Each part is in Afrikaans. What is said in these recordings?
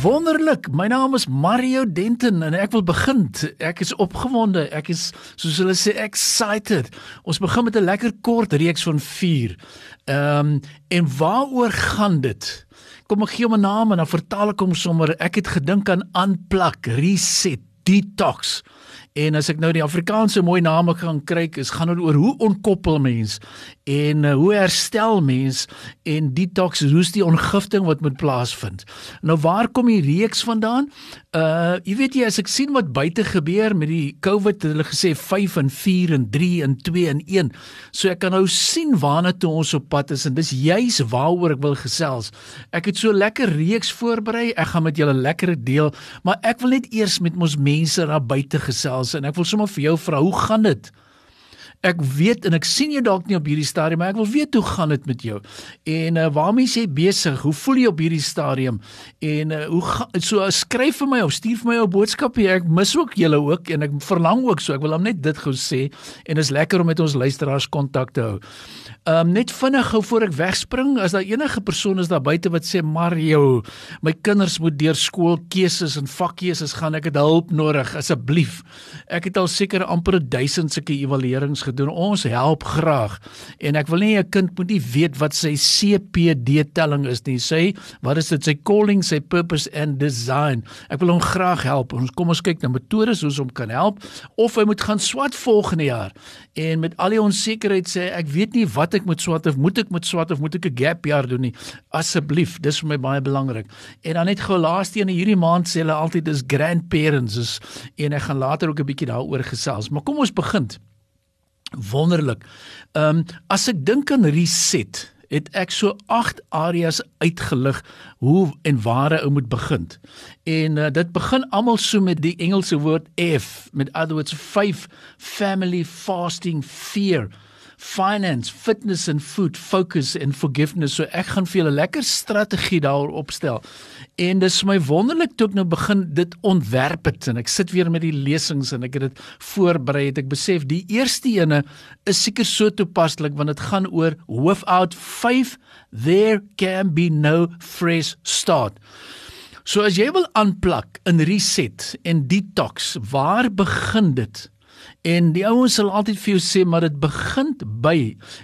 Wonderlik. My naam is Mario Denton en ek wil begin. Ek is opgewonde. Ek is soos hulle sê excited. Ons begin met 'n lekker kort reeks van 4. Ehm um, en waaroor gaan dit? Kom ek gee hom 'n naam en dan vertaal ek hom sommer. Ek het gedink aan unplug, reset, detox. En as ek nou die Afrikaanse mooi name gaan kry, is gaan dit oor hoe onkoppel mens en uh, hoe herstel mens en detox, hoe's die ongifting wat moet plaasvind. Nou waar kom die reeks vandaan? Uh jy weet jy as ek sien wat buite gebeur met die COVID, hulle gesê 5 en 4 en 3 en 2 en 1. So ek kan nou sien waarna toe ons op pad is en dis juis waaroor ek wil gesels. Ek het so lekker reeks voorberei. Ek gaan met julle lekker deel, maar ek wil net eers met ons mense daar buite gesels gesels en ek wil sommer vir jou vra, hoe gaan dit? Ek weet en ek sien jou dalk nie op hierdie stadium, maar ek wil weet hoe gaan dit met jou? En uh, waarmee is jy besig? Hoe voel jy op hierdie stadium? En uh, hoe ga, so skryf vir my of stuur vir my 'n boodskap hier. Ek mis ook julle ook en ek verlang ook so. Ek wil hom net dit gou sê en is lekker om met ons luisteraars kontak te hou. Um, net vinnig gou voor ek wegspring, as daar enige persoon is daar buite wat sê Mario, my kinders moet deur skoolkeuses en vakkeuses gaan, ek het hulp nodig asseblief. Ek het al seker amper 1000 sulke evaluerings gedoen. Ons help graag. En ek wil nie 'n kind moet nie weet wat sy CPD telling is nie. Sê, wat is dit? Sy calling, sy purpose and design. Ek wil hom graag help. Ons kom ons kyk na metodes hoe ons hom kan help of hy moet gaan swat volgende jaar. En met al die onsekerheid sê ek weet nie wat ek moet swat of moet ek met swat of moet ek 'n gap jaar doen nie. Asseblief, dis vir my baie belangrik. En dan net gou laaste een hierdie maand sê hulle altyd is grandparents is en ek gaan later ook 'n bietjie daaroor gesels. Maar kom ons begin. Wonderlik. Ehm um, as ek dink aan reset, het ek so 8 areas uitgelig hoe en waar ek moet begin. En uh, dit begin almal so met die Engelse woord F, met other words 5 family fasting fear finance, fitness and food, focus and forgiveness. So ek gaan vir julle lekker strategie daarop opstel. En dis my wonderlik toe ek nou begin dit ontwerp het en ek sit weer met die lesings en ek het dit voorberei het ek besef die eerste ene is seker so toepaslik want dit gaan oor without faith there can be no fresh start. So as jy wil aanplak in reset en detox, waar begin dit? En die ouens sal altyd vir jou sê maar dit begin by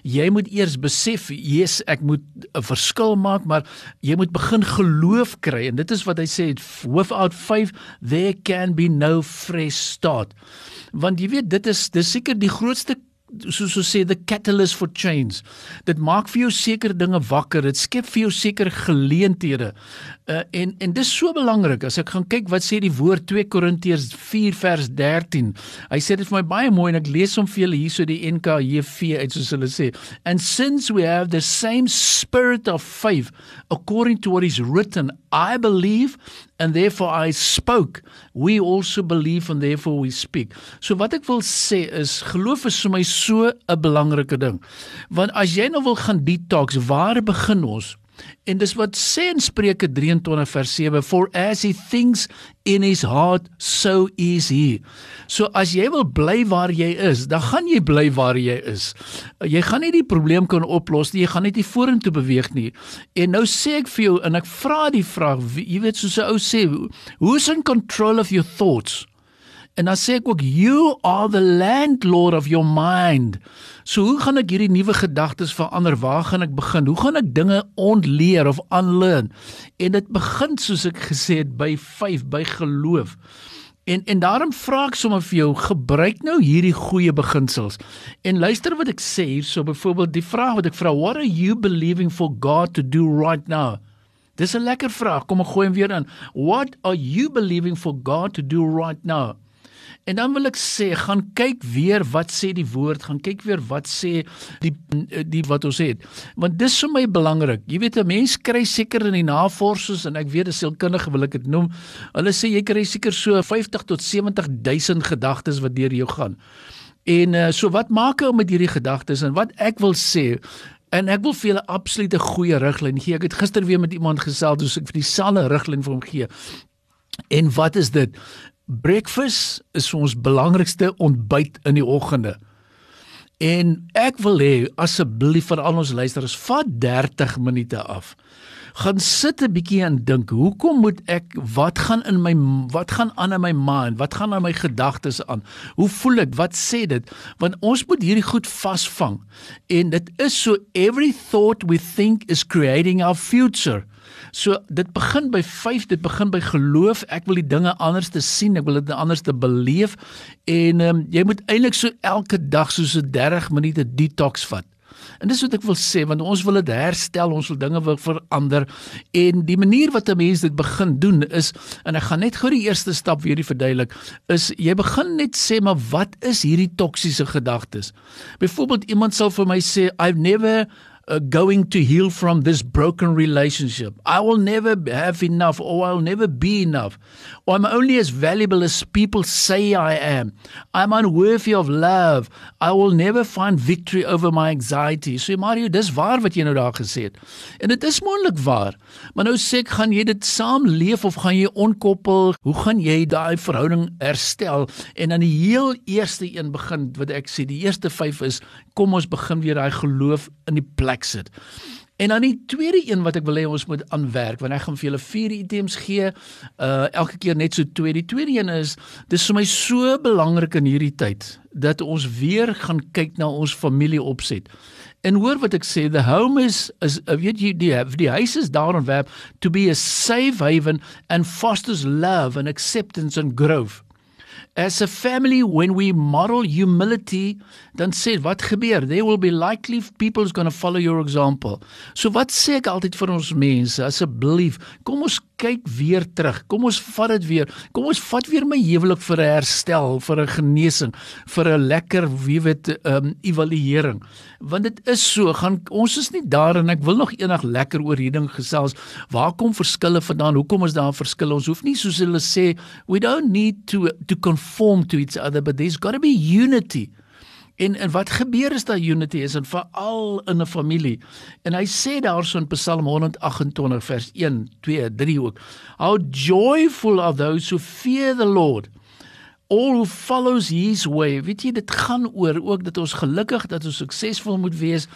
jy moet eers besef yes ek moet 'n verskil maak maar jy moet begin geloof kry. En dit is wat hy sê without faith there can be no fresh start. Want jy weet dit is dis seker die grootste soos so sê the catalyst for change. Dit maak vir jou seker dinge wakker. Dit skep vir jou seker geleenthede. Uh, en en dis so belangrik as ek gaan kyk wat sê die woord 2 Korintiërs 4 vers 13. Hy sê dit vir my baie mooi en ek lees hom vir julle hierso die NKJV uit soos hulle sê. And since we have the same spirit of faith according to what is written, I believe and therefore I spoke. We also believe and therefore we speak. So wat ek wil sê is geloof is vir my so 'n belangrike ding. Want as jy nou wil gaan detox, waar begin ons? En dis wat sê in Spreuke 23 vers 7 for as he thinks in his heart so is he. So as jy wil bly waar jy is, dan gaan jy bly waar jy is. Jy gaan nie die probleem kan oplos nie, jy gaan net nie vorentoe beweeg nie. En nou sê ek vir jou en ek vra die vraag, jy weet soos 'n ou sê, who's in control of your thoughts? En dan sê ek ook you are the landlord of your mind. So hoe gaan ek hierdie nuwe gedagtes verander? Waar gaan ek begin? Hoe gaan ek dinge ontleer of unlearn? En dit begin soos ek gesê het by 5 by geloof. En en daarom vra ek sommer vir jou, gebruik nou hierdie goeie beginsels. En luister wat ek sê hierso, byvoorbeeld die vraag wat ek vra, what are you believing for God to do right now? Dis 'n lekker vraag. Kom ek gooi hom weer in. What are you believing for God to do right now? En dan wil ek sê, gaan kyk weer wat sê die woord, gaan kyk weer wat sê die die wat ons het. Want dis vir my belangrik. Jy weet 'n mens kry seker in die navorsings en ek weet as sielkundige wil ek dit noem. Hulle sê jy kry seker so 50 tot 70 000 gedagtes wat deur jou gaan. En uh, so wat maak ou met hierdie gedagtes en wat ek wil sê En ek wil vir julle absolute goeie riglyn gee. Ek het gister weer met iemand gesels, dus ek vir dieselfde riglyn vir hom gee. En wat is dit? Breakfast is ons belangrikste ontbyt in die oggende. En ek wil hê asseblief vir al ons luisteraars vat 30 minute af. gaan sit 'n bietjie en dink, hoekom moet ek wat gaan in my wat gaan aan in my mind? Wat gaan aan my gedagtes aan? Hoe voel ek? Wat sê dit? Want ons moet hierdie goed vasvang. En dit is so every thought we think is creating our future. So dit begin by 5, dit begin by geloof. Ek wil die dinge anders te sien, ek wil dit anders te beleef en um, jy moet eintlik so elke dag so 'n 30 minute detox vat. En dis wat ek wil sê want ons wil dit herstel, ons wil dinge wil verander en die manier wat 'n mens dit begin doen is en ek gaan net gou die eerste stap weer verduidelik is jy begin net sê maar wat is hierdie toksiese gedagtes? Byvoorbeeld iemand sal vir my sê I've never uh, going to heal from this broken relationship. I will never have enough or I'll never be enough. Or I'm only as valuable as people say I am. I'm unworthy of love. I will never find victory over my anxiety. So Mario, dis waar wat jy nou daar gesê het. En dit is moontlik waar. Maar nou sê ek, gaan jy dit saam leef of gaan jy onkoppel? Hoe gaan jy daai verhouding herstel? En dan die heel eerste een begin wat ek sê, die eerste 5 is kom ons begin weer daai geloof in die plek sit. En dan die tweede een wat ek wil hê ons moet aanwerk, want ek gaan vir julle vier items gee, uh elke keer net so twee. Die tweede een is dis vir my so belangrik in hierdie tyd dat ons weer gaan kyk na ons familie opset. En hoor wat ek sê, the home is is uh, weet jy die die huis is daar ontwerp to be a safe haven and fosters love and acceptance and growth. As a family when we model humility, dan sê wat gebeur? There will be likely people who's going to follow your example. So wat sê ek altyd vir ons mense? Asseblief, kom ons kyk weer terug. Kom ons vat dit weer. Kom ons vat weer my huwelik vir 'n herstel, vir 'n genesing, vir 'n lekker wie weet ehm um, evaluering. Want dit is so, gaan ons is nie daar en ek wil nog eendag lekker oor hierdie ding gesels. Waar kom verskille vandaan? Hoekom is daar verskille? Ons hoef nie soos hulle sê we don't need to to conform to each other but there's got to be unity. En en wat gebeur is dat unity is en veral in 'n familie. En hy sê daarso in Psalm 128 vers 1, 2, 3 ook. How joyful are those who fear the Lord all follows his way. Weet jy dit gaan oor ook dat ons gelukkig dat ons suksesvol moet wees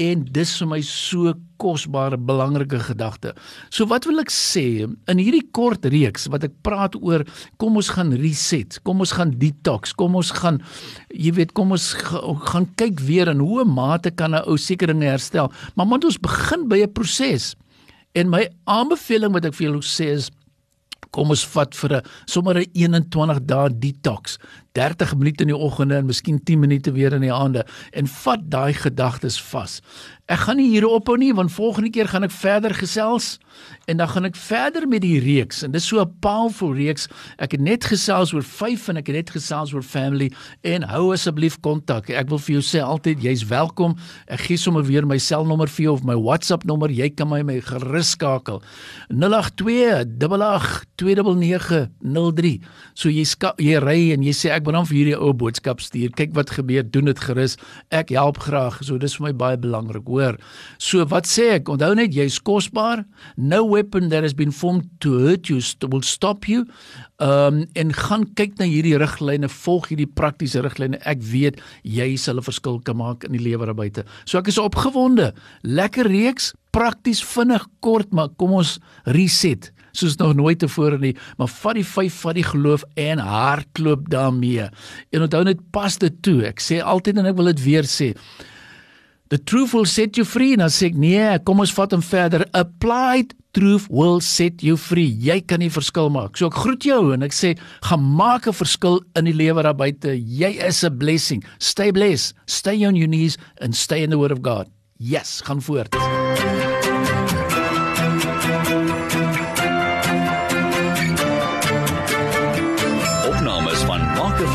en dis vir my so kosbare belangrike gedagte. So wat wil ek sê in hierdie kort reeks wat ek praat oor kom ons gaan reset, kom ons gaan detox, kom ons gaan jy weet kom ons gaan kyk weer in hoe mate kan 'n ou sekere dinge herstel. Maar moet ons begin by 'n proses. En my aanbeveling wat ek vir julle sê is kom ons vat vir 'n sommer 'n 21 dae detox. 30 minute in die oggende en miskien 10 minute weer in die aande en vat daai gedagtes vas. Ek gaan nie hier ophou nie want volgende keer gaan ek verder gesels en dan gaan ek verder met die reeks en dis so 'n powerful reeks. Ek het net gesels oor 5 en ek het net gesels oor family en hou asseblief kontak. Ek wil vir jou sê altyd jy's welkom. Ek gee sommer weer my selnommer vir jou of my WhatsApp nommer. Jy kan my my gerus skakel. 082 882903. So jy jy ry en jy sê ek wil dan vir hierdie ou boodskap stuur. Kyk wat gebeur. Doen dit gerus. Ek help graag. So dis vir my baie belangrik hoor. So wat sê ek? Onthou net jy's kosbaar. No weapon that has been formed to hurt you will stop you. Um, en gaan kyk na hierdie riglyne, volg hierdie praktiese riglyne. Ek weet jy sal 'n verskil kan maak in die lewe daar buite. So ek is opgewonde. Lekker reeks, prakties, vinnig, kort, maar kom ons reset soos nog nooit tevore nie, maar vat die vyf van die geloof en hardloop daarmee. En onthou net pas dit toe. Ek sê altyd en ek wil dit weer sê. The truth will set you free. Nou sê ek nee, kom ons vat hom verder. Applied truth will set you free. Jy kan nie verskil maak. So ek groet jou en ek sê gaan maak 'n verskil in die lewe daar buite. Jy is 'n blessing. Stay blessed. Stay on your knees and stay in the word of God. Yes, gaan voort.